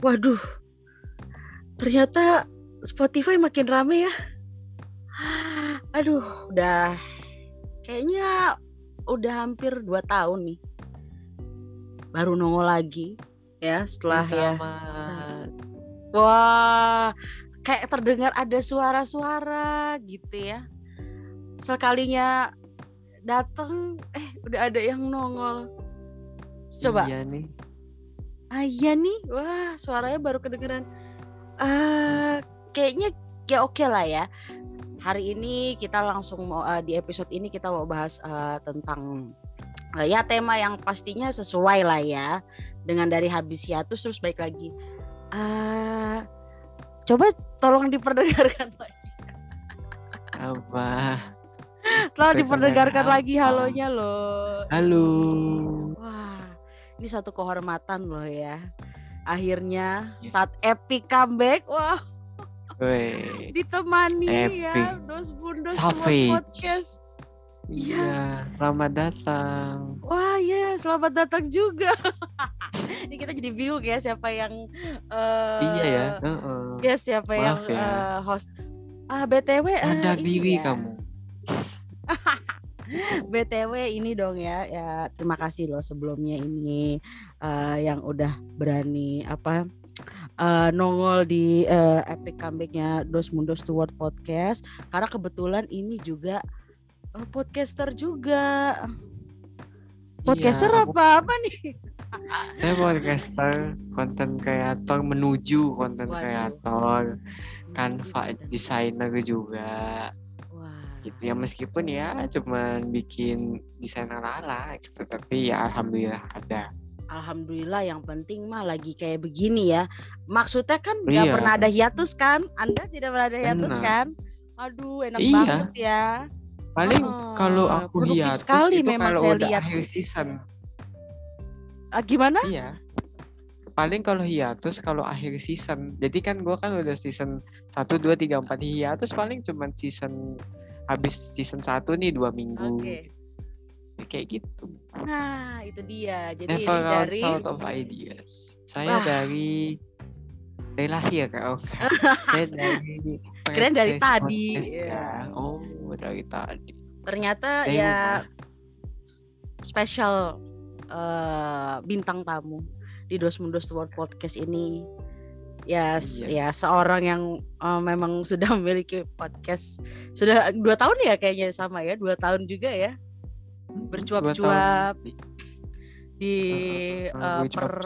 Waduh, ternyata Spotify makin rame ya. Aduh, udah kayaknya udah hampir dua tahun nih. Baru nongol lagi ya setelah ya. Wah, kayak terdengar ada suara-suara gitu ya. Sekalinya datang eh udah ada yang nongol. Coba. Iya nih. Ah iya nih, wah suaranya baru kedengeran. Uh, kayaknya ya oke okay lah ya. Hari ini kita langsung mau uh, di episode ini kita mau bahas uh, tentang uh, ya tema yang pastinya sesuai lah ya dengan dari habis hiatus terus baik lagi. Uh, coba tolong diperdengarkan lagi. Apa? Tolong diperdengarkan lagi halonya loh. Halo. Wah ini satu kehormatan loh ya. Akhirnya ya. saat epic comeback, wah. Wey. ditemani ya, epic. ya dos bundos podcast. Iya, selamat datang. Wah ya, selamat datang juga. Ini kita jadi bingung ya siapa yang uh, Iya ya. Uh -uh. Ya siapa Maaf yang ya. uh, host. Ah BTW ada uh, diri ya. kamu. BTW ini dong ya, ya terima kasih loh sebelumnya ini uh, yang udah berani apa uh, nongol di uh, epic comebacknya Dos Mundos to World Podcast. Karena kebetulan ini juga uh, podcaster juga. Podcaster iya, apa apa nih? Saya podcaster, konten kreator menuju konten kreator, Canva desainer juga gitu. Ya meskipun ya cuman bikin desain ala-ala gitu tapi ya alhamdulillah ada. Alhamdulillah yang penting mah lagi kayak begini ya. Maksudnya kan nggak iya. pernah ada hiatus kan? Anda tidak pernah ada hiatus Enak. kan? Aduh enak iya. banget ya. Paling oh, kalau aku hiatus sekali itu memang kalau saya udah lihat. akhir season. Ah, gimana? Iya. Paling kalau hiatus kalau akhir season. Jadi kan gue kan udah season 1, 2, 3, 4 hiatus paling cuman season habis season 1 nih dua minggu. Okay. Ya, kayak gitu. Nah, itu dia. Jadi Never ini dari out of ideas. Saya Wah. dari dari lahir oh. Saya dari Keren dari tadi. Ya. Oh, dari tadi. Ternyata dari ya special uh, bintang tamu di Dos Mundos World Podcast ini ya iya. ya seorang yang uh, memang sudah memiliki podcast sudah dua tahun ya kayaknya sama ya dua tahun juga ya bercuap-cuap di uh, per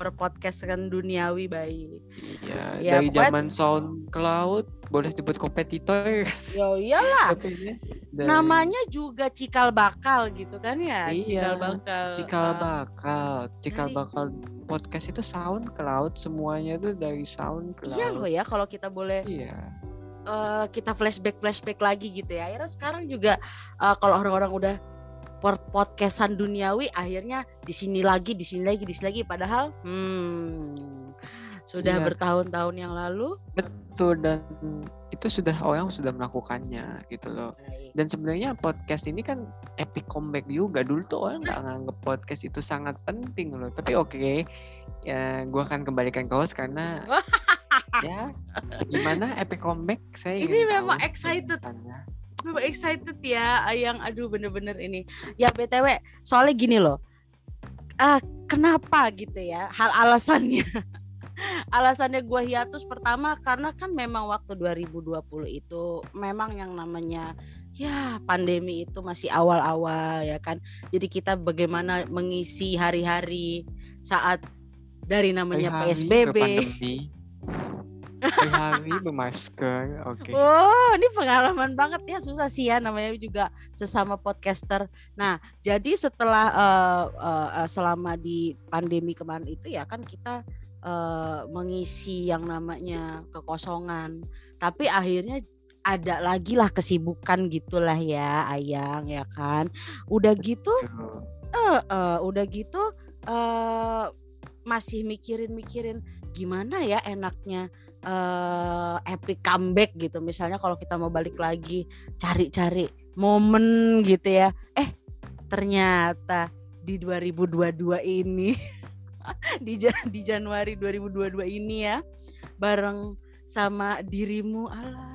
per podcast kan duniawi baik. Iya, ya, dari zaman sound cloud boleh disebut kompetitor. Yo iyalah. dari... Namanya juga cikal bakal gitu kan ya, iya, cikal bakal. Cikal bakal, cikal dari... bakal podcast itu sound cloud semuanya itu dari sound cloud. Iya loh ya kalau kita boleh. Iya. Uh, kita flashback flashback lagi gitu ya. Akhirnya sekarang juga uh, kalau orang-orang udah podcastan duniawi akhirnya di sini lagi di sini lagi di sini lagi padahal hmm sudah iya. bertahun-tahun yang lalu. Betul dan itu sudah orang sudah melakukannya gitu loh. Dan sebenarnya podcast ini kan epic comeback juga. Dulu tuh orang nggak nganggep podcast itu sangat penting loh. Tapi oke okay, ya gue akan kembalikan ke host karena ya gimana epic comeback? Saya ini memang excited. memang excited ya yang aduh bener-bener ini. Ya btw soalnya gini loh. Ah kenapa gitu ya hal alasannya alasannya gue hiatus pertama karena kan memang waktu 2020 itu memang yang namanya ya pandemi itu masih awal-awal ya kan jadi kita bagaimana mengisi hari-hari saat dari namanya hari PSBB hari bermasker. Oke. Okay. Oh, ini pengalaman banget ya susah sih ya namanya juga sesama podcaster. Nah, jadi setelah uh, uh, selama di pandemi kemarin itu ya kan kita uh, mengisi yang namanya kekosongan. Tapi akhirnya ada lagi lah kesibukan gitulah ya Ayang ya kan. Udah gitu uh, uh, udah gitu uh, masih mikirin-mikirin gimana ya enaknya uh, epic comeback gitu misalnya kalau kita mau balik lagi cari-cari momen gitu ya eh ternyata di 2022 ini di di Januari 2022 ini ya bareng sama dirimu. Allah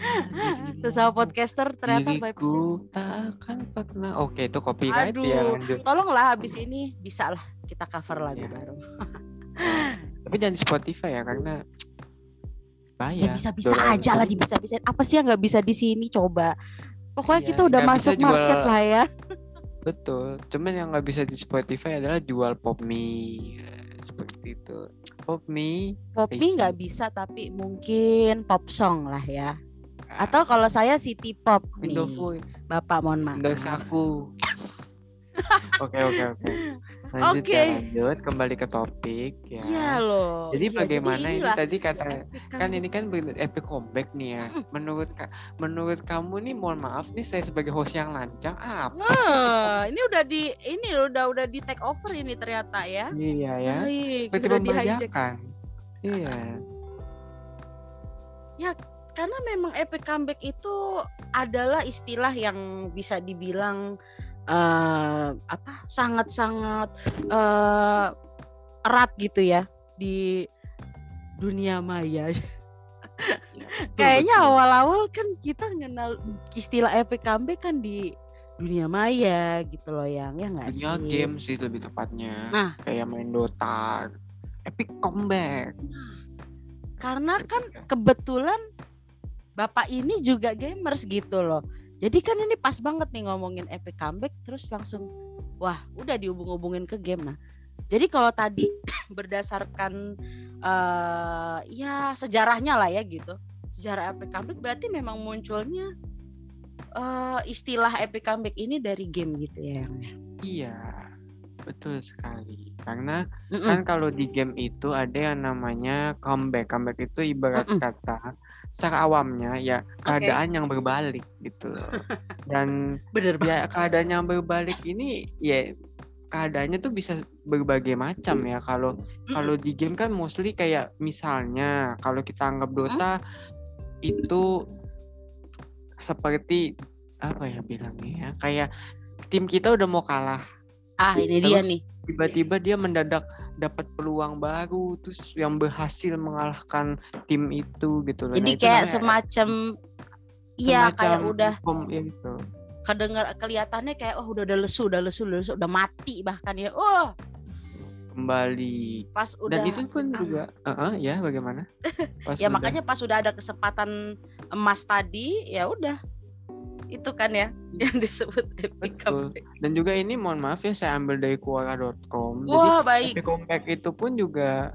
sesama podcaster ternyata Diriku takkan pernah. Oke itu copyright Aduh, ya lanjut. tolonglah habis ini bisa lah kita cover lagu ya. baru. Tapi jangan di Spotify ya karena bayar ya bisa bisa aja lah di bisa bisa apa sih yang nggak bisa di sini? Coba. Pokoknya ya, kita udah masuk market jual... lah ya betul cuman yang nggak bisa di Spotify adalah jual pop mie seperti itu pop mie pop mie nggak bisa tapi mungkin pop song lah ya atau kalau saya city pop nih. Bapak mohon maaf. Windows aku. Oke oke oke. Lanjut okay. ya, lanjut kembali ke topik ya. Iya loh. Jadi ya, bagaimana jadi ini tadi kata kan ini kan epic comeback nih ya. Menurut menurut kamu nih mohon maaf nih saya sebagai host yang lancang apa? Nah, ini udah di ini udah udah di take over ini ternyata ya. Iya ya. Baik, Seperti. Iya. Ya karena memang epic comeback itu adalah istilah yang bisa dibilang uh, apa sangat-sangat uh, erat gitu ya di dunia maya. Kayaknya awal-awal kan kita kenal istilah epic comeback kan di dunia maya gitu loh yang ya nggak sih? Dunia game sih lebih tepatnya. Nah, kayak main Dota, epic comeback. Nah, karena kan kebetulan bapak ini juga gamers gitu loh. Jadi kan ini pas banget nih ngomongin epic comeback terus langsung wah udah dihubung-hubungin ke game nah. Jadi kalau tadi berdasarkan uh, ya sejarahnya lah ya gitu. Sejarah epic comeback berarti memang munculnya uh, istilah epic comeback ini dari game gitu ya ya. Iya. Betul sekali. Karena mm -mm. kan kalau di game itu ada yang namanya comeback. Comeback itu ibarat mm -mm. kata secara awamnya ya keadaan okay. yang berbalik gitu dan Bener ya keadaan yang berbalik ini ya keadaannya tuh bisa berbagai macam ya. Kalau kalau di game kan mostly kayak misalnya kalau kita anggap Dota mm. itu seperti apa ya bilangnya ya kayak tim kita udah mau kalah. Ah ini dia nih. tiba-tiba dia mendadak dapat peluang baru terus yang berhasil mengalahkan tim itu gitu loh. Jadi nah, kayak semacam iya kayak udah ya gitu. Kedengar kelihatannya kayak oh udah udah lesu, udah lesu, udah lesu, udah mati bahkan ya. Oh. Kembali. Pas udah Dan itu pun juga uh -uh, ya bagaimana? ya udah. makanya pas udah ada kesempatan emas tadi ya udah itu kan ya yang disebut epic comeback. Dan juga ini mohon maaf ya saya ambil dari kuara.com. Wah, Jadi baik. epic comeback itu pun juga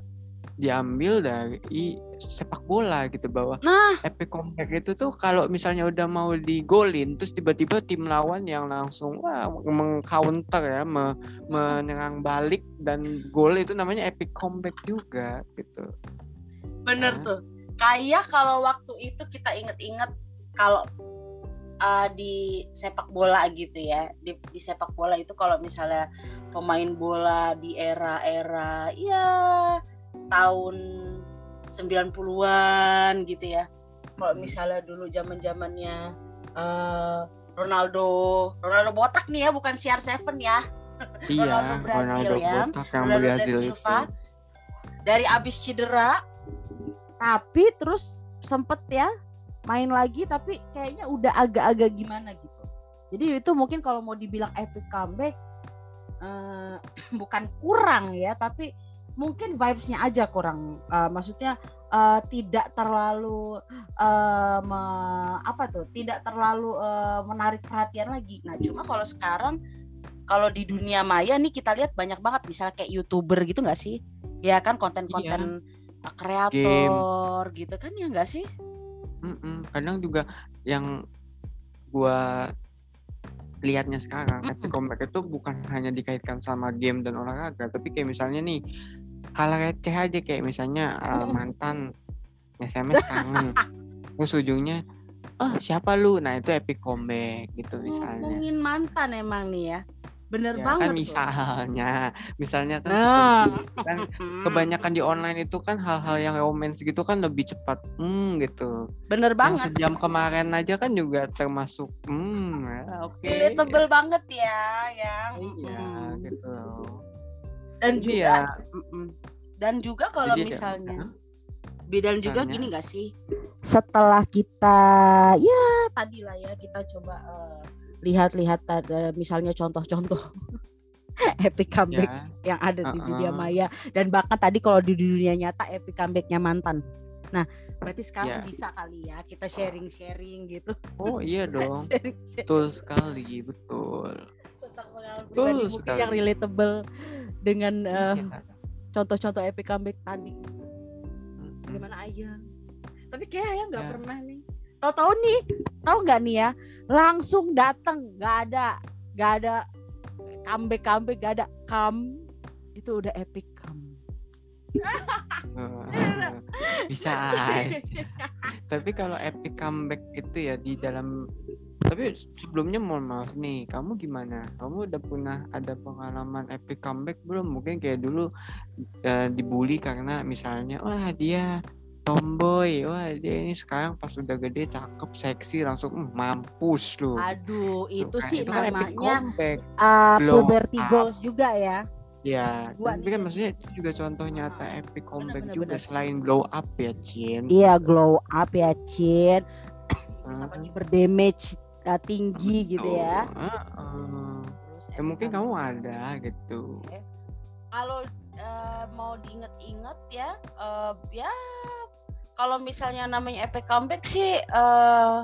diambil dari sepak bola gitu bahwa nah. epic comeback itu tuh kalau misalnya udah mau digolin terus tiba-tiba tim lawan yang langsung wah mengcounter ya me, menyerang balik dan gol itu namanya epic comeback juga gitu. Bener nah. tuh. Kayak kalau waktu itu kita inget-inget kalau uh, di sepak bola gitu ya. Di, di sepak bola itu kalau misalnya pemain bola di era-era ya tahun 90-an gitu ya. Kalau misalnya dulu zaman-zamannya uh, Ronaldo Ronaldo botak nih ya bukan CR7 ya. Iya, Ronaldo Brazil Ronaldo ya Ronaldo Brazil Silva. Itu. dari abis cedera tapi terus sempet ya main lagi tapi kayaknya udah agak-agak gimana gitu. Jadi itu mungkin kalau mau dibilang epic comeback uh, bukan kurang ya tapi mungkin vibesnya aja kurang. Uh, maksudnya uh, tidak terlalu uh, me, apa tuh tidak terlalu uh, menarik perhatian lagi. Nah cuma kalau sekarang kalau di dunia maya nih kita lihat banyak banget misalnya kayak youtuber gitu nggak sih? Ya kan konten-konten iya. kreator gitu kan ya nggak sih Mm-mm. Kadang juga yang gua lihatnya sekarang, epic comeback itu bukan hanya dikaitkan sama game dan olahraga, tapi kayak misalnya nih hal receh aja kayak misalnya uh, mantan SMS kangen, terus ujungnya oh siapa lu? Nah itu epic comeback gitu misalnya. Ngomongin mantan emang nih ya bener ya, banget kan misalnya tuh. misalnya kan, nah. kan kebanyakan di online itu kan hal-hal yang romance gitu kan lebih cepat hmm gitu bener banget yang sejam kemarin aja kan juga termasuk hmm ya, oke okay. tebel banget ya yang iya hmm. gitu dan juga ya. dan juga kalau Jadi, misalnya beda juga gini gak sih setelah kita ya tadi lah ya kita coba uh, lihat-lihat uh, misalnya contoh-contoh epic comeback ya. yang ada uh -uh. di dunia maya dan bahkan tadi kalau di dunia nyata epic comebacknya mantan nah berarti sekarang yeah. bisa kali ya kita sharing-sharing gitu oh iya dong sharing, sharing. betul sekali betul betul sekali. yang relatable dengan uh, contoh-contoh epic comeback tadi gimana ayang tapi kayak ayang nggak ya. pernah nih tahu-tahu nih tahu nggak nih ya? Langsung datang nggak ada nggak ada comeback comeback gak ada kam itu udah epic kam bisa aja. tapi kalau epic comeback itu ya di dalam tapi sebelumnya mohon maaf nih kamu gimana? Kamu udah pernah ada pengalaman epic comeback belum? Mungkin kayak dulu uh, dibully karena misalnya wah dia tomboy wah dia ini sekarang pas udah gede cakep seksi langsung mm, mampus lu aduh itu, itu sih itu kan namanya uh, puberty goals juga ya Ya, tapi kan maksudnya itu juga contoh nyata epic comeback bener, juga bener. selain glow up ya, Cin. Iya, glow up ya, Cin. Hmm. berdamage uh, tinggi Betul. gitu ya. Uh, uh. ya mungkin kamu ada gitu. Kalau uh, mau diinget-inget ya, uh, ya kalau misalnya namanya epic comeback sih uh,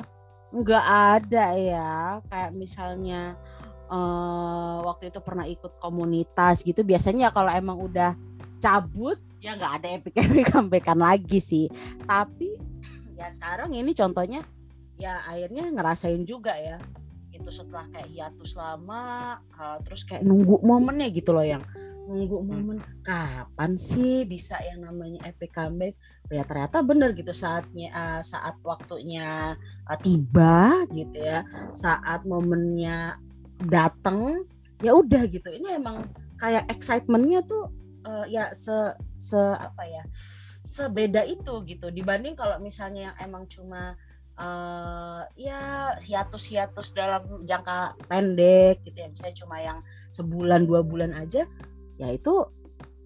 nggak ada ya. Kayak misalnya uh, waktu itu pernah ikut komunitas gitu. Biasanya kalau emang udah cabut ya nggak ada epic epic comebackan lagi sih. Tapi ya sekarang ini contohnya ya akhirnya ngerasain juga ya itu setelah kayak hiatus lama uh, terus kayak nunggu momennya gitu loh yang nunggu hmm. momen kapan sih bisa yang namanya epic comeback? Ya ternyata bener gitu saatnya uh, saat waktunya uh, tiba gitu ya saat momennya datang ya udah gitu. Ini emang kayak excitementnya tuh uh, ya se se apa ya sebeda itu gitu. Dibanding kalau misalnya yang emang cuma uh, ya hiatus-hiatus dalam jangka pendek gitu ya. Misalnya cuma yang sebulan dua bulan aja ya itu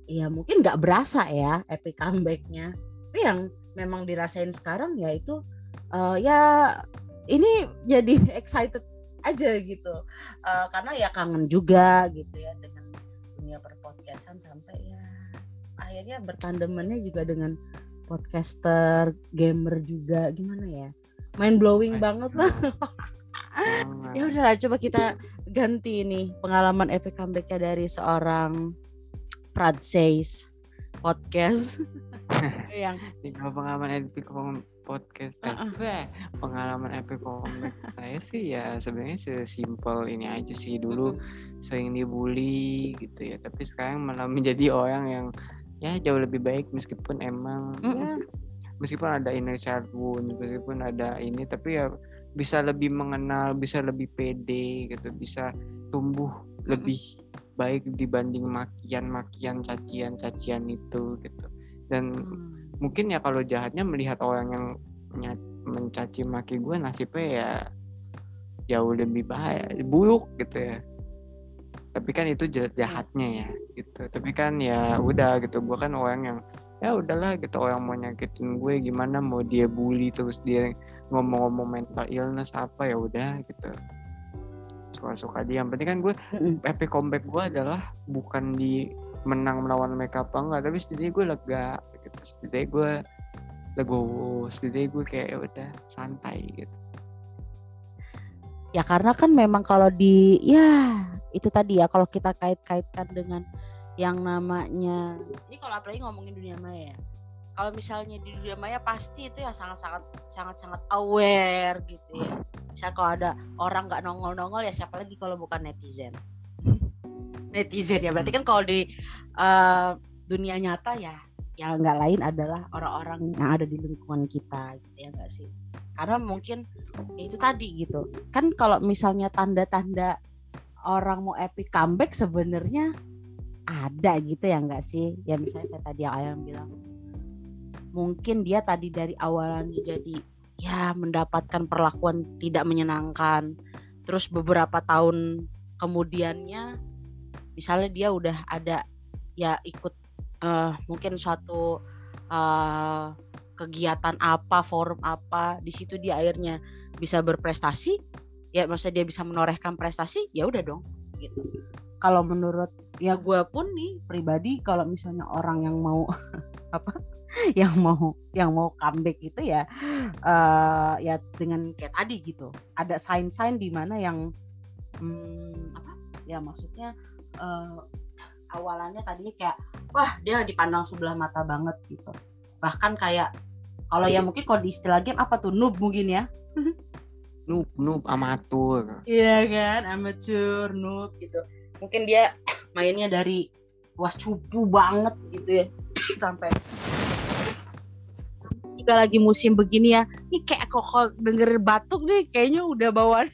ya mungkin nggak berasa ya epic comebacknya. Tapi yang memang dirasain sekarang ya itu uh, ya ini jadi excited aja gitu. Uh, karena ya kangen juga gitu ya dengan dunia perpodcastan sampai ya akhirnya bertandemannya juga dengan podcaster gamer juga gimana ya? Main blowing banget lah. Ya udah coba kita ganti nih pengalaman epic comebacknya dari seorang Prad Says podcast yang pengalaman epic podcast uh -uh. pengalaman epic comeback saya sih ya sebenarnya sesimpel ini aja sih dulu uh -uh. sering dibully gitu ya tapi sekarang malah menjadi orang yang ya jauh lebih baik meskipun emang uh -uh. ya meskipun ada inner child wound meskipun ada ini tapi ya bisa lebih mengenal bisa lebih pede gitu bisa tumbuh lebih baik dibanding makian-makian cacian-cacian itu gitu. Dan hmm. mungkin ya kalau jahatnya melihat orang yang mencaci maki gue nasibnya ya jauh lebih bahaya buruk gitu ya. Tapi kan itu jahatnya ya gitu. Tapi kan ya udah gitu. Gue kan orang yang ya udahlah gitu. Orang mau nyakitin gue gimana? Mau dia bully terus dia ngomong-ngomong mental illness apa ya udah gitu suka-suka dia. Yang penting kan gue mm-hmm. epic comeback gue adalah bukan di menang melawan mereka apa enggak tapi setidaknya gue lega gitu. Setidaknya gue legowo setidaknya gue kayak ya udah santai gitu. Ya karena kan memang kalau di ya itu tadi ya kalau kita kait-kaitkan dengan yang namanya ini kalau apalagi ngomongin dunia maya ya kalau misalnya di dunia maya pasti itu yang sangat-sangat sangat-sangat aware gitu ya. Misal kalau ada orang nggak nongol-nongol ya siapa lagi kalau bukan netizen? Netizen ya berarti kan kalau di uh, dunia nyata ya yang nggak lain adalah orang-orang yang ada di lingkungan kita gitu ya enggak sih? Karena mungkin ya itu tadi gitu. Kan kalau misalnya tanda-tanda orang mau epic comeback sebenarnya ada gitu ya enggak sih? Ya misalnya kayak tadi yang ayam bilang mungkin dia tadi dari awalan jadi ya mendapatkan perlakuan tidak menyenangkan. Terus beberapa tahun kemudiannya misalnya dia udah ada ya ikut uh, mungkin suatu uh, kegiatan apa forum apa di situ dia akhirnya bisa berprestasi ya maksudnya dia bisa menorehkan prestasi ya udah dong gitu. Kalau menurut ya gue pun nih pribadi kalau misalnya orang yang mau apa yang mau yang mau comeback itu ya uh, ya dengan kayak tadi gitu. Ada sign-sign di mana yang hmm, apa ya maksudnya uh, awalannya tadinya kayak wah dia dipandang sebelah mata banget gitu. Bahkan kayak kalau ya mungkin kalau di istilah game apa tuh? Noob mungkin ya? Noob noob amatur. Iya kan? Amatur noob gitu. Mungkin dia mainnya dari wah cupu banget gitu ya. Sampai juga lagi musim begini ya. Ini kayak kok denger batuk nih kayaknya udah bawaan.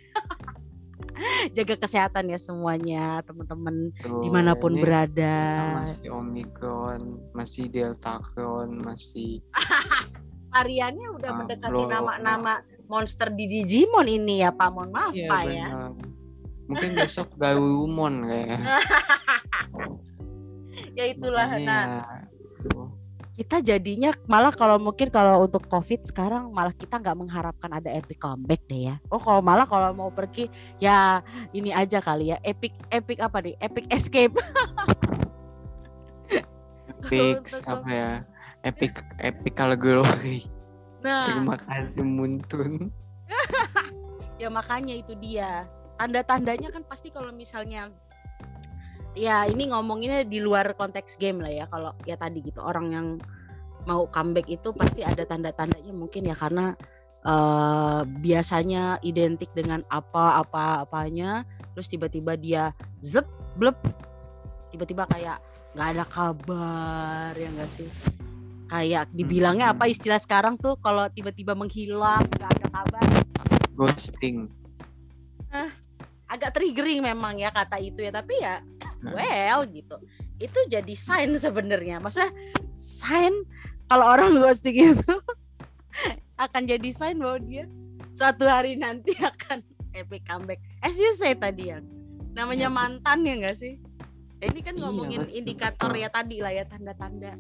Jaga kesehatan ya semuanya teman-teman di mana pun berada. masih omikron masih delta cron masih variannya udah mendekati nama-nama monster di Digimon ini ya Pak. Mohon maaf ya, Pak ya. mungkin besok Garurumon kayaknya. Ya itulah nah kita jadinya malah kalau mungkin kalau untuk covid sekarang malah kita nggak mengharapkan ada epic comeback deh ya. Oh kalau malah kalau mau pergi ya ini aja kali ya epic epic apa nih? Epic escape. Epic apa ya? Epic epical glory nah. Terima kasih Muntun. Ya makanya itu dia. Tanda-tandanya kan pasti kalau misalnya ya ini ngomonginnya di luar konteks game lah ya. Kalau ya tadi gitu orang yang mau comeback itu pasti ada tanda-tandanya mungkin ya karena uh, biasanya identik dengan apa apa apanya terus tiba-tiba dia zep blep tiba-tiba kayak nggak ada kabar ya enggak sih? Kayak dibilangnya apa istilah sekarang tuh kalau tiba-tiba menghilang nggak ada kabar. Ghosting agak triggering memang ya kata itu ya tapi ya nah. well gitu. Itu jadi sign sebenarnya. Masa sign kalau orang ghosting itu akan jadi sign bahwa dia suatu hari nanti akan epic comeback. As you say tadi ya namanya ya, mantan ya enggak sih? Ini kan iya, ngomongin iya, indikator ya tadi lah ya tanda-tanda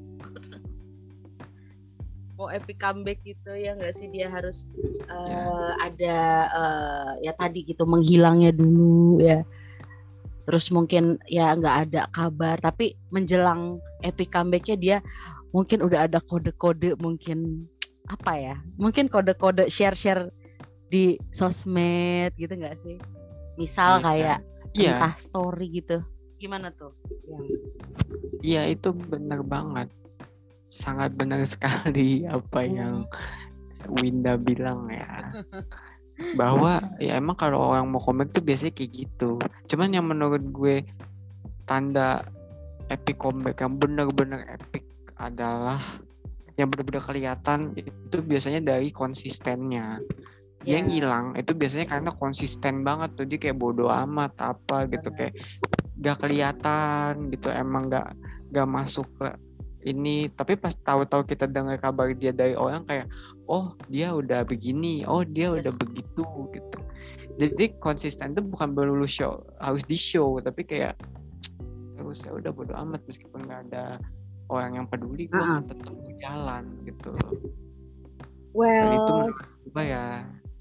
mau epic comeback gitu ya nggak sih? Dia harus uh, ya. ada uh, ya tadi gitu menghilangnya dulu ya. Terus mungkin ya nggak ada kabar tapi menjelang epic comebacknya dia mungkin udah ada kode-kode mungkin apa ya mungkin kode-kode share-share di sosmed gitu nggak sih? Misal ya, kayak ya. entah story gitu. Gimana tuh? Iya itu benar banget sangat benar sekali apa hmm. yang Winda bilang ya. Bahwa ya emang kalau orang mau komen tuh biasanya kayak gitu. Cuman yang menurut gue tanda epic comeback yang benar-benar epic adalah yang benar-benar kelihatan itu biasanya dari konsistennya. Yeah. yang hilang itu biasanya karena konsisten banget tuh. Dia kayak bodoh amat apa gitu kayak gak kelihatan gitu. Emang gak gak masuk ke ini tapi pas tahu-tahu kita dengar kabar dia dari orang kayak oh dia udah begini oh dia yes. udah begitu gitu jadi konsisten itu bukan melulu show harus di show tapi kayak terus ya udah bodo amat meskipun nggak ada orang yang peduli gue -huh. tetap jalan gitu well Dan itu menurut ya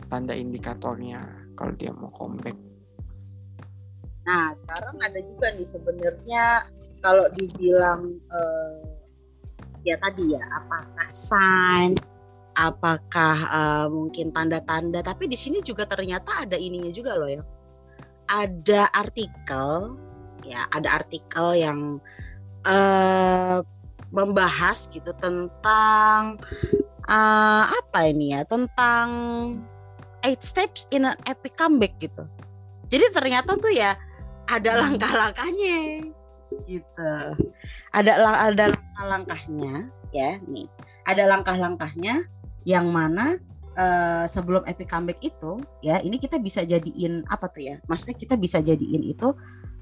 tanda indikatornya kalau dia mau comeback nah sekarang ada juga nih sebenarnya kalau dibilang uh, ya tadi ya apakah sign apakah uh, mungkin tanda-tanda tapi di sini juga ternyata ada ininya juga loh ya ada artikel ya ada artikel yang uh, membahas gitu tentang uh, apa ini ya tentang eight steps in an epic comeback gitu jadi ternyata tuh ya ada langkah-langkahnya gitu. Ada ada langkah-langkahnya ya nih. Ada langkah-langkahnya yang mana uh, sebelum epic comeback itu ya ini kita bisa jadiin apa tuh ya? Maksudnya kita bisa jadiin itu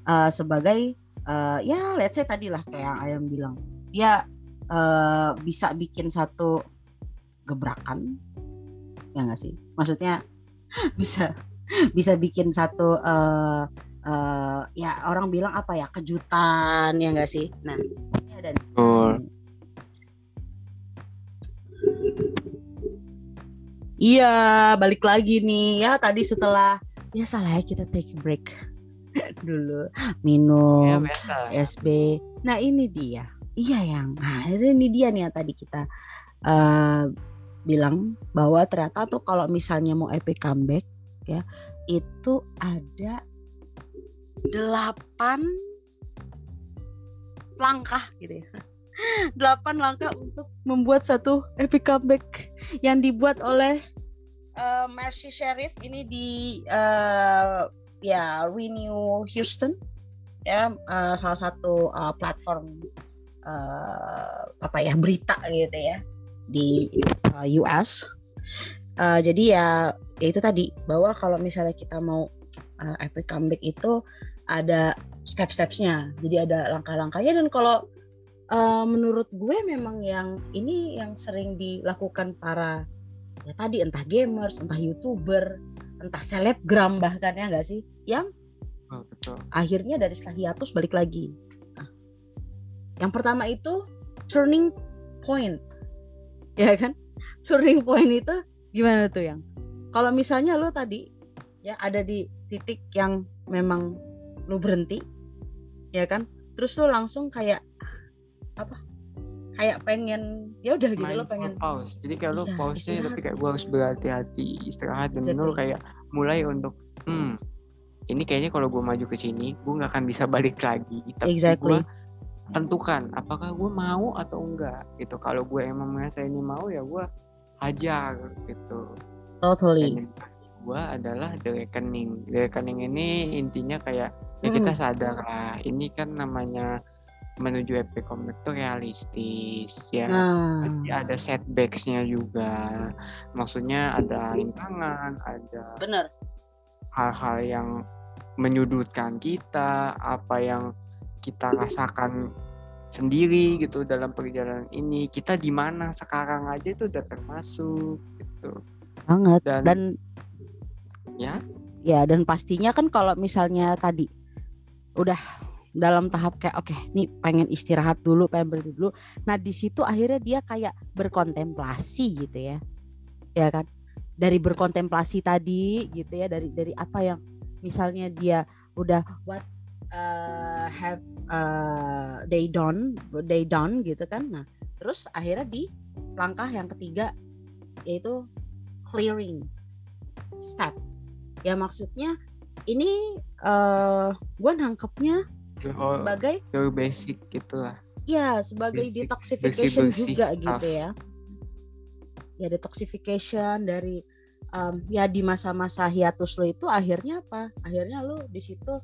uh, sebagai uh, ya let's say tadi lah kayak ayam bilang dia uh, bisa bikin satu gebrakan ya nggak sih? Maksudnya bisa bisa bikin satu uh, uh, ya orang bilang apa ya kejutan ya enggak sih? Nah ini ada nih. Oh. Iya, balik lagi nih. Ya tadi setelah ya salah ya kita take a break dulu. Minum ya, SB. Nah ini dia, iya yang, nah ini dia nih yang tadi kita uh, bilang bahwa ternyata tuh kalau misalnya mau epic comeback ya itu ada delapan langkah gitu ya. Delapan langkah untuk membuat satu epic comeback yang dibuat oleh uh, Mercy Sheriff ini di uh, ya Renew Houston ya uh, salah satu uh, platform uh, apa ya berita gitu ya di uh, US. Uh, jadi ya, ya itu tadi bahwa kalau misalnya kita mau uh, epic comeback itu ada step-stepsnya. Jadi ada langkah-langkahnya dan kalau uh, menurut gue memang yang ini yang sering dilakukan para ya tadi entah gamers entah youtuber entah selebgram bahkan ya enggak sih? Yang oh, betul. akhirnya dari setelah hiatus balik lagi. Nah, yang pertama itu turning point. Ya kan? Turning point itu gimana tuh yang? Kalau misalnya lo tadi ya ada di titik yang memang lu berhenti ya kan? Terus lu langsung kayak apa? Kayak pengen ya udah gitu lo pengen pause. Jadi kayak lo iya, pause nya tapi kayak gue harus berhati-hati istirahat dan exactly. lo kayak mulai untuk hmm ini kayaknya kalau gue maju ke sini gue nggak akan bisa balik lagi. Tapi exactly. gue tentukan apakah gue mau atau enggak? Gitu. Kalau gue emang merasa ini mau ya gue hajar gitu. Totally gua adalah the reckoning. The reckoning ini intinya kayak ya kita sadar lah ini kan namanya menuju epic comeback itu realistis ya. Hmm. pasti ada setbacksnya juga. Maksudnya ada rintangan ada hal-hal yang menyudutkan kita apa yang kita rasakan sendiri gitu dalam perjalanan ini. Kita di mana sekarang aja itu udah termasuk gitu. Banget. Dan, dan ya. Ya dan pastinya kan kalau misalnya tadi udah dalam tahap kayak oke okay, nih pengen istirahat dulu pengen berhenti dulu. Nah di situ akhirnya dia kayak berkontemplasi gitu ya. Ya kan? Dari berkontemplasi tadi gitu ya dari dari apa yang misalnya dia udah what uh, have uh, they done they done gitu kan. Nah terus akhirnya di langkah yang ketiga yaitu clearing step ya maksudnya ini uh, eh, gue nangkepnya oh, sebagai very basic gitu lah. Ya sebagai basic, detoxification bersih, juga gitu ya. Ya detoxification dari um, ya di masa-masa hiatus lo itu akhirnya apa? Akhirnya lo di situ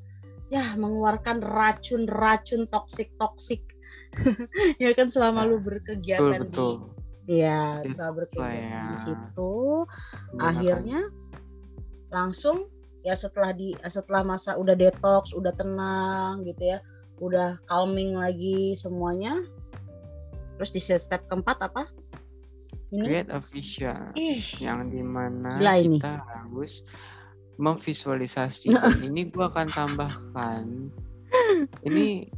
ya mengeluarkan racun-racun toksik-toksik. Ya kan selama lu berkegiatan betul, betul. di ya selama berkegiatan di situ akhirnya langsung ya setelah di setelah masa udah detox udah tenang gitu ya udah calming lagi semuanya terus di step keempat apa ini create a vision Ih, yang di mana kita ini. harus memvisualisasikan ini gua akan tambahkan ini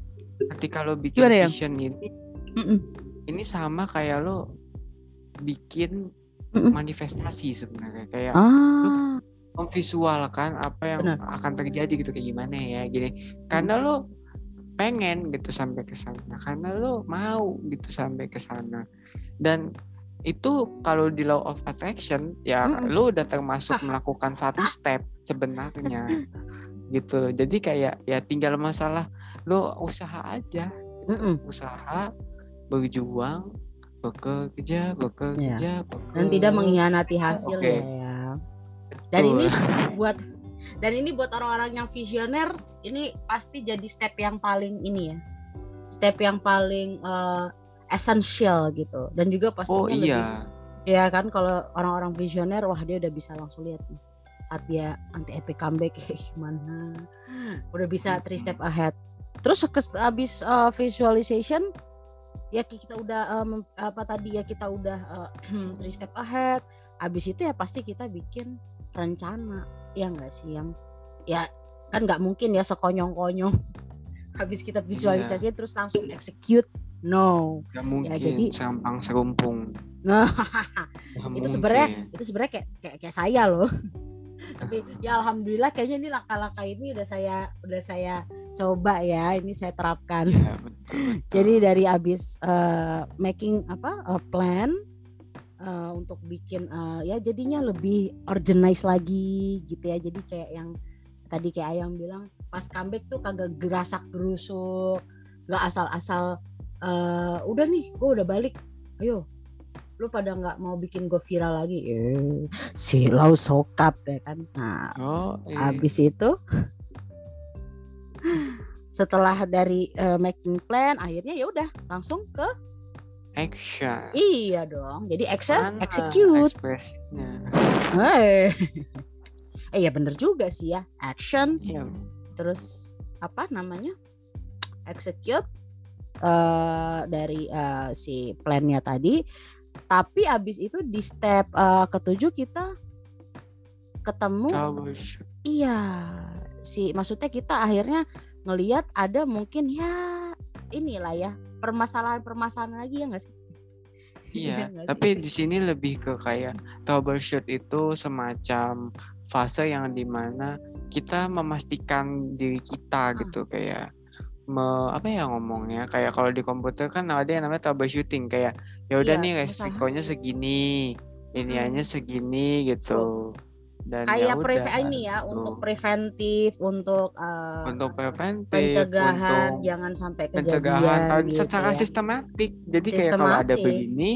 ketika lo bikin Gimana ya? vision ini Mm-mm. ini sama kayak lo bikin Mm-mm. manifestasi sebenarnya kayak ah. lo memvisualkan apa yang Benar. akan terjadi gitu kayak gimana ya gini karena lo pengen gitu sampai ke sana karena lo mau gitu sampai ke sana dan itu kalau di law of attraction ya mm. lo udah termasuk melakukan satu step sebenarnya gitu jadi kayak ya tinggal masalah lo usaha aja gitu. Mm -mm. usaha berjuang bekerja bekerja, ya. bekerja dan tidak mengkhianati hasil okay. ya dan ini buat dan ini buat orang-orang yang visioner ini pasti jadi step yang paling ini ya. Step yang paling uh, essential gitu. Dan juga pastinya oh, iya. lebih ya kan kalau orang-orang visioner wah dia udah bisa langsung lihat nih saat dia anti epic comeback kayak gimana. Udah bisa three step ahead. Terus habis uh, visualization ya kita udah um, apa tadi ya kita udah uh, three step ahead. Habis itu ya pasti kita bikin rencana ya enggak sih yang ya kan nggak mungkin ya sekonyong-konyong. Habis kita visualisasi iya. terus langsung execute no. Gak ya, mungkin ya, jadi sampang serumpung. Nah itu sebenarnya itu sebenarnya kayak, kayak kayak saya loh. Tapi ya alhamdulillah kayaknya ini langkah-langkah ini udah saya udah saya coba ya ini saya terapkan. Ya, betul, betul. jadi dari abis uh, making apa uh, plan uh, untuk bikin uh, ya jadinya lebih organize lagi gitu ya. Jadi kayak yang tadi kayak ayam bilang pas comeback tuh kagak gerasak gerusuk nggak asal-asal uh, udah nih gue udah balik ayo lu pada nggak mau bikin gue viral lagi? Eh, si lau sokap ya kan. Nah oh, iya. habis itu setelah dari uh, making plan akhirnya ya udah langsung ke action. Iya dong. Jadi action Mana execute. eh eh ya bener juga sih ya. Action. Iya. terus apa namanya? Execute uh, dari uh, si plannya tadi. Tapi abis itu di step uh, ketujuh kita ketemu iya. Si maksudnya kita akhirnya ngelihat ada mungkin ya inilah ya permasalahan-permasalahan lagi ya nggak sih? Iya, ya tapi di sini lebih ke kayak troubleshoot itu semacam fase yang di mana kita memastikan diri kita hmm. gitu kayak me, apa ya ngomongnya kayak kalau di komputer kan ada yang namanya troubleshooting kayak ya udah iya, nih resikonya segini iniannya hmm. segini gitu dan kayak ya preve ini ya gitu. untuk preventif untuk uh, untuk preventif pencegahan untuk jangan sampai kejadian pencegahan gitu secara ya. sistematik jadi sistematik. kayak kalau ada begini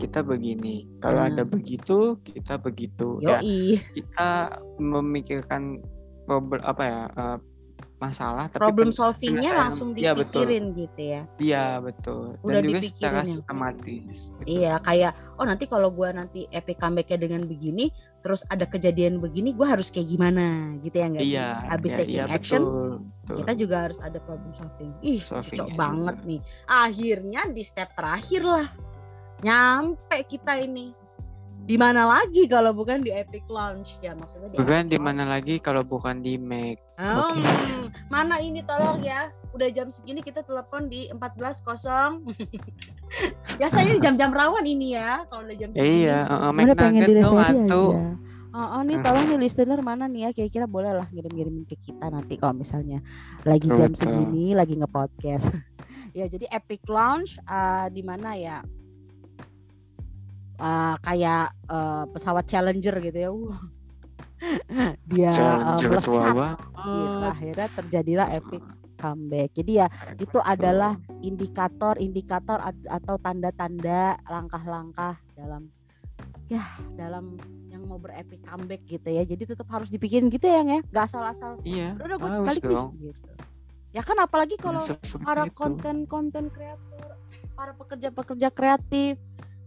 kita begini kalau hmm. ada begitu kita begitu ya, Yoi. ya kita memikirkan apa ya uh, masalah tapi problem solvingnya langsung iya, dipikirin ya, gitu ya? Iya betul. Dan Udah juga secara ya. sistematis gitu. iya kayak oh nanti kalau gue nanti epic comebacknya dengan begini terus ada kejadian begini gue harus kayak gimana? Gitu ya nggak iya, sih? Habis iya, taking iya, action betul, betul. kita juga harus ada problem solving. Ih cocok banget nih. Akhirnya di step terakhir lah nyampe kita ini di mana lagi kalau bukan di Epic Launch? Ya maksudnya di bukan di mana lagi kalau bukan di Mac? Oh, okay. mana ini? Tolong ya. Udah jam segini kita telepon di 14.0 biasanya jam-jam rawan ini ya kalau udah jam segini. Iya uh, Mac pengen di aja. Oh, oh nih tolong nih listener mana nih ya? Kira-kira boleh lah ngirim-ngirim ke kita nanti kalau misalnya lagi jam segini lagi nge-podcast. ya jadi Epic Launch uh, di mana ya uh, kayak uh, pesawat Challenger gitu ya. Uh. Dia uh, melesat gitu. Akhirnya terjadilah epic comeback. Jadi ya itu adalah indikator-indikator atau tanda-tanda langkah-langkah dalam ya dalam yang mau berepic comeback gitu ya. Jadi tetap harus dipikirin gitu ya, ya. Gak asal-asal. Iya. Udah, gue balik nih gitu. Ya kan apalagi kalau para konten-konten kreator, para pekerja-pekerja kreatif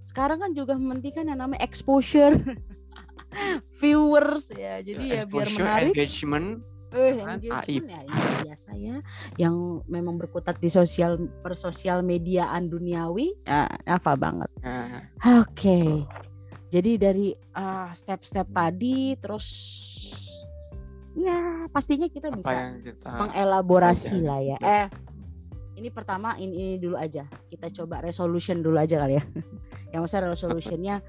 sekarang kan juga mementingkan yang namanya exposure. Viewers ya. Jadi ya, ya biar menarik. engagement. Eh engagement ya biasa ya. Yang memang berkutat di sosial persosial mediaan duniawi ya apa banget. Nah. oke. Okay. jadi dari uh, step-step tadi terus ya pastinya kita apa bisa kita mengelaborasi lah ya. Eh ini pertama ini, ini dulu aja. Kita coba resolution dulu aja kali ya. Yang besar resolutionnya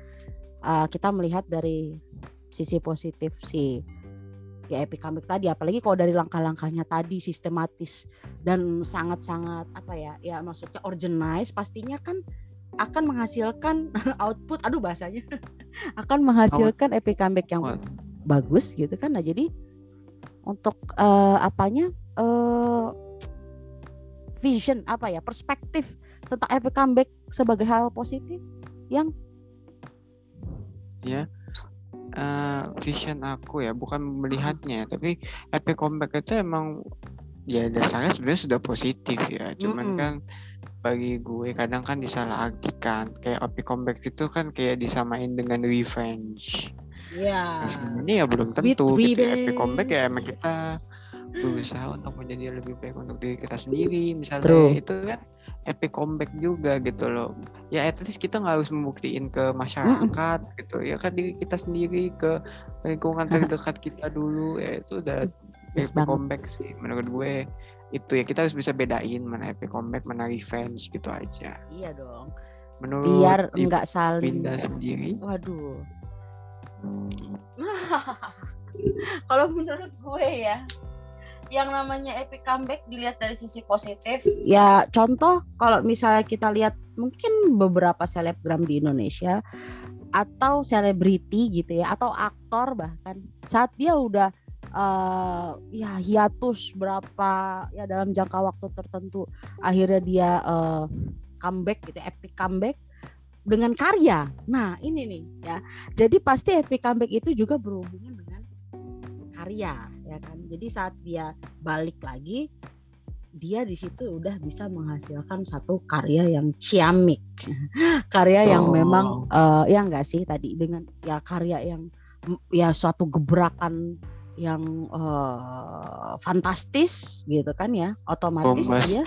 uh, kita melihat dari sisi positif si ya epic comeback tadi. Apalagi kalau dari langkah-langkahnya tadi sistematis dan sangat-sangat apa ya ya maksudnya organize pastinya kan akan menghasilkan output. Aduh bahasanya. Akan menghasilkan epic comeback yang bagus gitu kan. Nah jadi untuk uh, apanya uh, vision apa ya perspektif tentang epic comeback sebagai hal positif yang ya. Uh, vision aku ya bukan melihatnya tapi epic comeback itu emang ya dasarnya sebenarnya sudah positif ya. Cuman mm -hmm. kan bagi gue kadang kan disalahartikan kayak epic comeback itu kan kayak disamain dengan revenge. Ya yeah. sebenarnya ya belum tentu gitu epic comeback ya emang kita berusaha untuk menjadi lebih baik untuk diri kita sendiri misalnya True. itu kan epic comeback juga gitu loh. Ya at least kita nggak harus membuktiin ke masyarakat mm gitu ya kan diri kita sendiri ke lingkungan terdekat kita dulu ya itu udah yes epic comeback sih menurut gue. Itu ya kita harus bisa bedain mana epic comeback mana revenge gitu aja. Iya dong. Menurut biar enggak saling Winda sendiri. Waduh. Kalau menurut gue ya yang namanya epic comeback dilihat dari sisi positif ya contoh kalau misalnya kita lihat mungkin beberapa selebgram di Indonesia atau selebriti gitu ya atau aktor bahkan saat dia udah uh, ya hiatus berapa ya dalam jangka waktu tertentu akhirnya dia uh, comeback gitu epic comeback dengan karya. Nah, ini nih ya. Jadi pasti epic comeback itu juga berhubungan dengan karya ya kan. Jadi saat dia balik lagi dia di situ udah bisa menghasilkan satu karya yang ciamik, karya oh. yang memang uh, ya enggak sih tadi dengan ya karya yang ya suatu gebrakan yang uh, fantastis gitu kan ya otomatis Bombastis. dia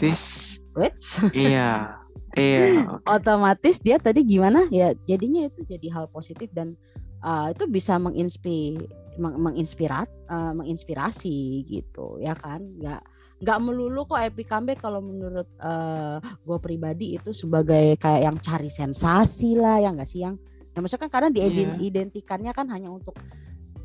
iya iya otomatis dia tadi gimana ya jadinya itu jadi hal positif dan uh, itu bisa menginspirasi menginspirat uh, menginspirasi gitu ya kan nggak nggak melulu kok epic comeback kalau menurut uh, eh, gue pribadi itu sebagai kayak yang cari sensasi lah ya nggak sih yang ya maksudnya kan karena diidentikannya yeah. kan hanya untuk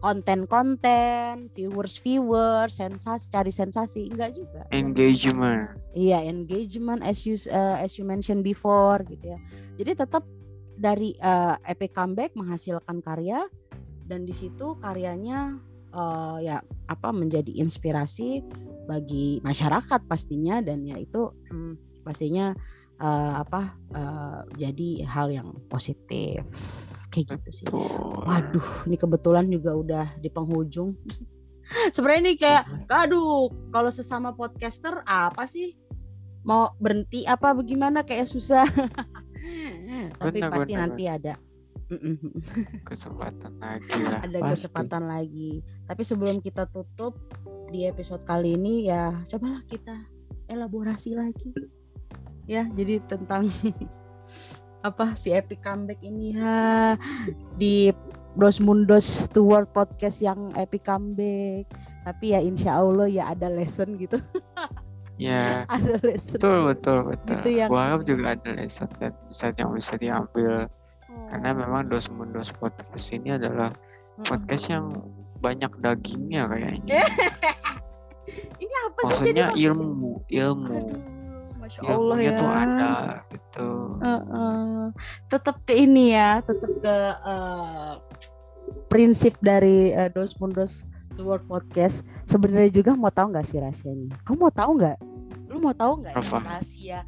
konten-konten, viewers-viewers, sensasi, cari sensasi, enggak juga. Engagement. Iya, engagement as you uh, as you mentioned before gitu ya. Jadi tetap dari uh, epic comeback menghasilkan karya dan di situ karyanya uh, ya apa menjadi inspirasi bagi masyarakat pastinya dan ya itu hmm, pastinya uh, apa uh, jadi hal yang positif kayak gitu sih. Waduh, ini kebetulan juga udah di penghujung. Sebenarnya ini kayak, aduh, kalau sesama podcaster apa sih? Mau berhenti apa bagaimana kayak susah. Tapi benar, pasti benar, nanti ada kesempatan lagi lah. Ada pasti. kesempatan lagi. Tapi sebelum kita tutup di episode kali ini ya cobalah kita elaborasi lagi. Ya, jadi tentang apa si epic comeback ini ha di Bros Mundos to World podcast yang epic comeback. Tapi ya insya Allah ya ada lesson gitu. Ya. ada lesson. Betul betul betul. Gitu yang... Gua harap juga ada lesson dan bisa yang bisa diambil karena oh. memang dos mundos podcast ini adalah podcast yang banyak dagingnya kayaknya ini apa sih maksudnya jadi ilmu ilmu Masya Allah ya tuh ada gitu uh, uh. tetap ke ini ya tetap ke uh, prinsip dari uh, dos mundos The World Podcast sebenarnya juga mau tahu nggak sih rahasianya? Kamu mau tahu nggak? Lu mau tahu nggak rahasia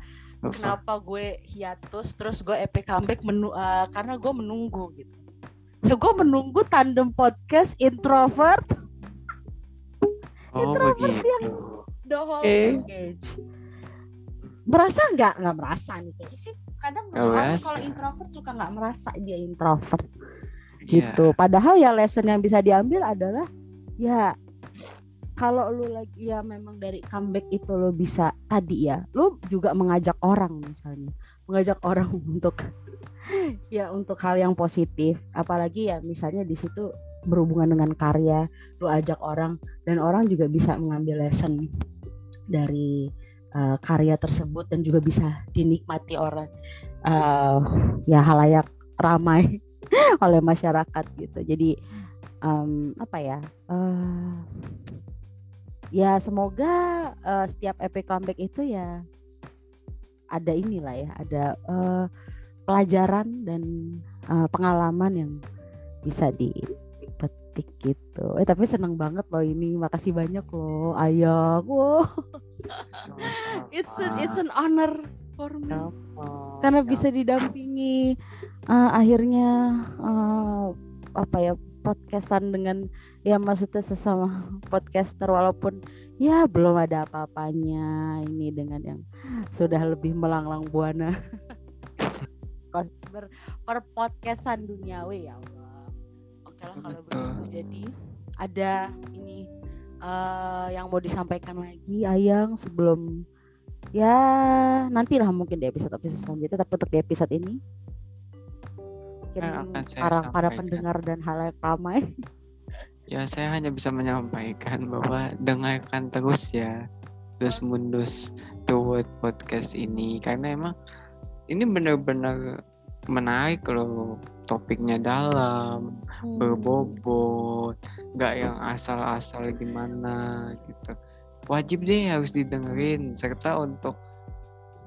kenapa gue hiatus terus gue epic comeback menu uh, karena gue menunggu gitu. Ya gue menunggu tandem podcast introvert. Oh, introvert begitu. yang the whole okay. package. Merasa nggak? Nggak merasa nih kayaknya sih. Kadang kalau introvert suka nggak merasa dia introvert. Yeah. gitu. Padahal ya lesson yang bisa diambil adalah ya kalau lu lagi ya memang dari comeback itu lo bisa tadi ya lu juga mengajak orang misalnya mengajak orang untuk ya untuk hal yang positif. Apalagi ya misalnya di situ berhubungan dengan karya lu ajak orang dan orang juga bisa mengambil lesson dari uh, karya tersebut dan juga bisa dinikmati orang uh, ya halayak ramai oleh masyarakat gitu. Jadi um, apa ya uh, ya semoga uh, setiap epic comeback itu ya ada inilah ya ada uh, pelajaran dan uh, pengalaman yang bisa dipetik gitu. Eh tapi seneng banget loh ini. Makasih banyak loh ayah wow. It's an, it's an honor for me. Karena bisa didampingi uh, akhirnya uh, apa ya podcastan dengan ya maksudnya sesama podcaster walaupun ya belum ada apa-apanya ini dengan yang sudah lebih melanglang buana. Ber, per podcastan duniawi ya Allah. Oke lah kalau begitu. Jadi ada ini uh, yang mau disampaikan lagi Ayang sebelum ya nantilah mungkin di episode episode selanjutnya tapi untuk di episode ini mungkin para para pendengar dan hal yang ramai. Ya saya hanya bisa menyampaikan bahwa dengarkan terus ya Dos Mundus Toward Podcast ini. Karena emang ini benar-benar menarik loh topiknya dalam Hmm. berbobot nggak yang asal-asal gimana gitu. Wajib deh harus didengerin serta untuk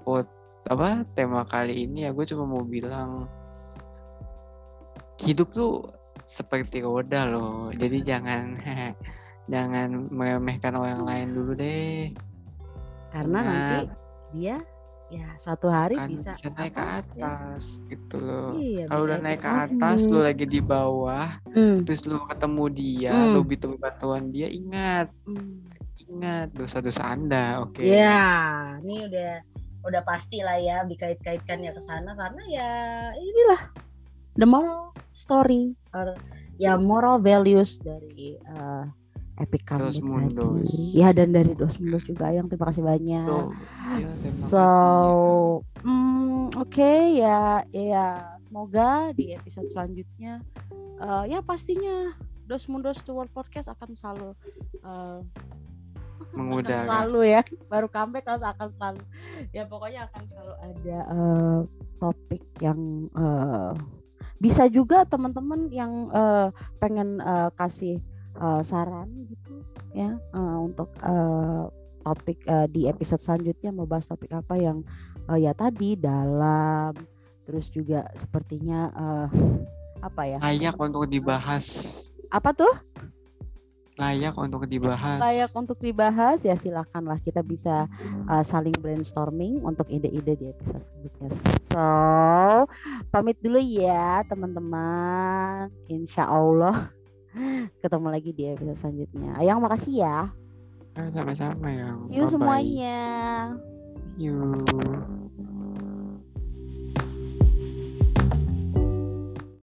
pot apa tema kali ini ya gue cuma mau bilang hidup tuh seperti roda loh. Jadi jangan jangan meremehkan orang lain dulu deh. Karena nanti dia ya suatu hari kan bisa bisa naik ke apa, ya, atas gitu loh. Iya, kalau udah naik ke atas Hmm. lu lagi di bawah Hmm, terus lu ketemu dia Hmm. lu butuh bantuan dia ingat. Hmm. ingat dosa-dosa anda oke. Ya, ini udah udah pasti lah ya dikait-kaitkannya ke sana karena ya inilah the moral story or ya moral values dari uh, Epic Dos Mundos. tadi. Ya dan dari Dos Mundos juga yang terima kasih banyak. Tuh, iya, terima So, mm, oke ya, ya semoga di episode selanjutnya, eh, ya pastinya Dos Mundos to World Podcast akan selalu eh, akan Mengudara. selalu ya, baru comeback harus akan selalu, ya pokoknya akan selalu ada eh, topik yang eh, bisa juga teman-teman yang eh, pengen eh, kasih eh, saran gitu ya eh, untuk eh, topik eh, di episode selanjutnya mau bahas topik apa yang eh, ya tadi dalam terus juga sepertinya eh, apa ya? Layak untuk dibahas. Apa tuh layak untuk dibahas layak untuk dibahas ya silakanlah kita bisa uh, saling brainstorming untuk ide-ide di episode selanjutnya. So pamit dulu ya teman-teman. Insya Allah ketemu lagi di episode selanjutnya. Ayang makasih ya. Eh, sama-sama yang See you semuanya. you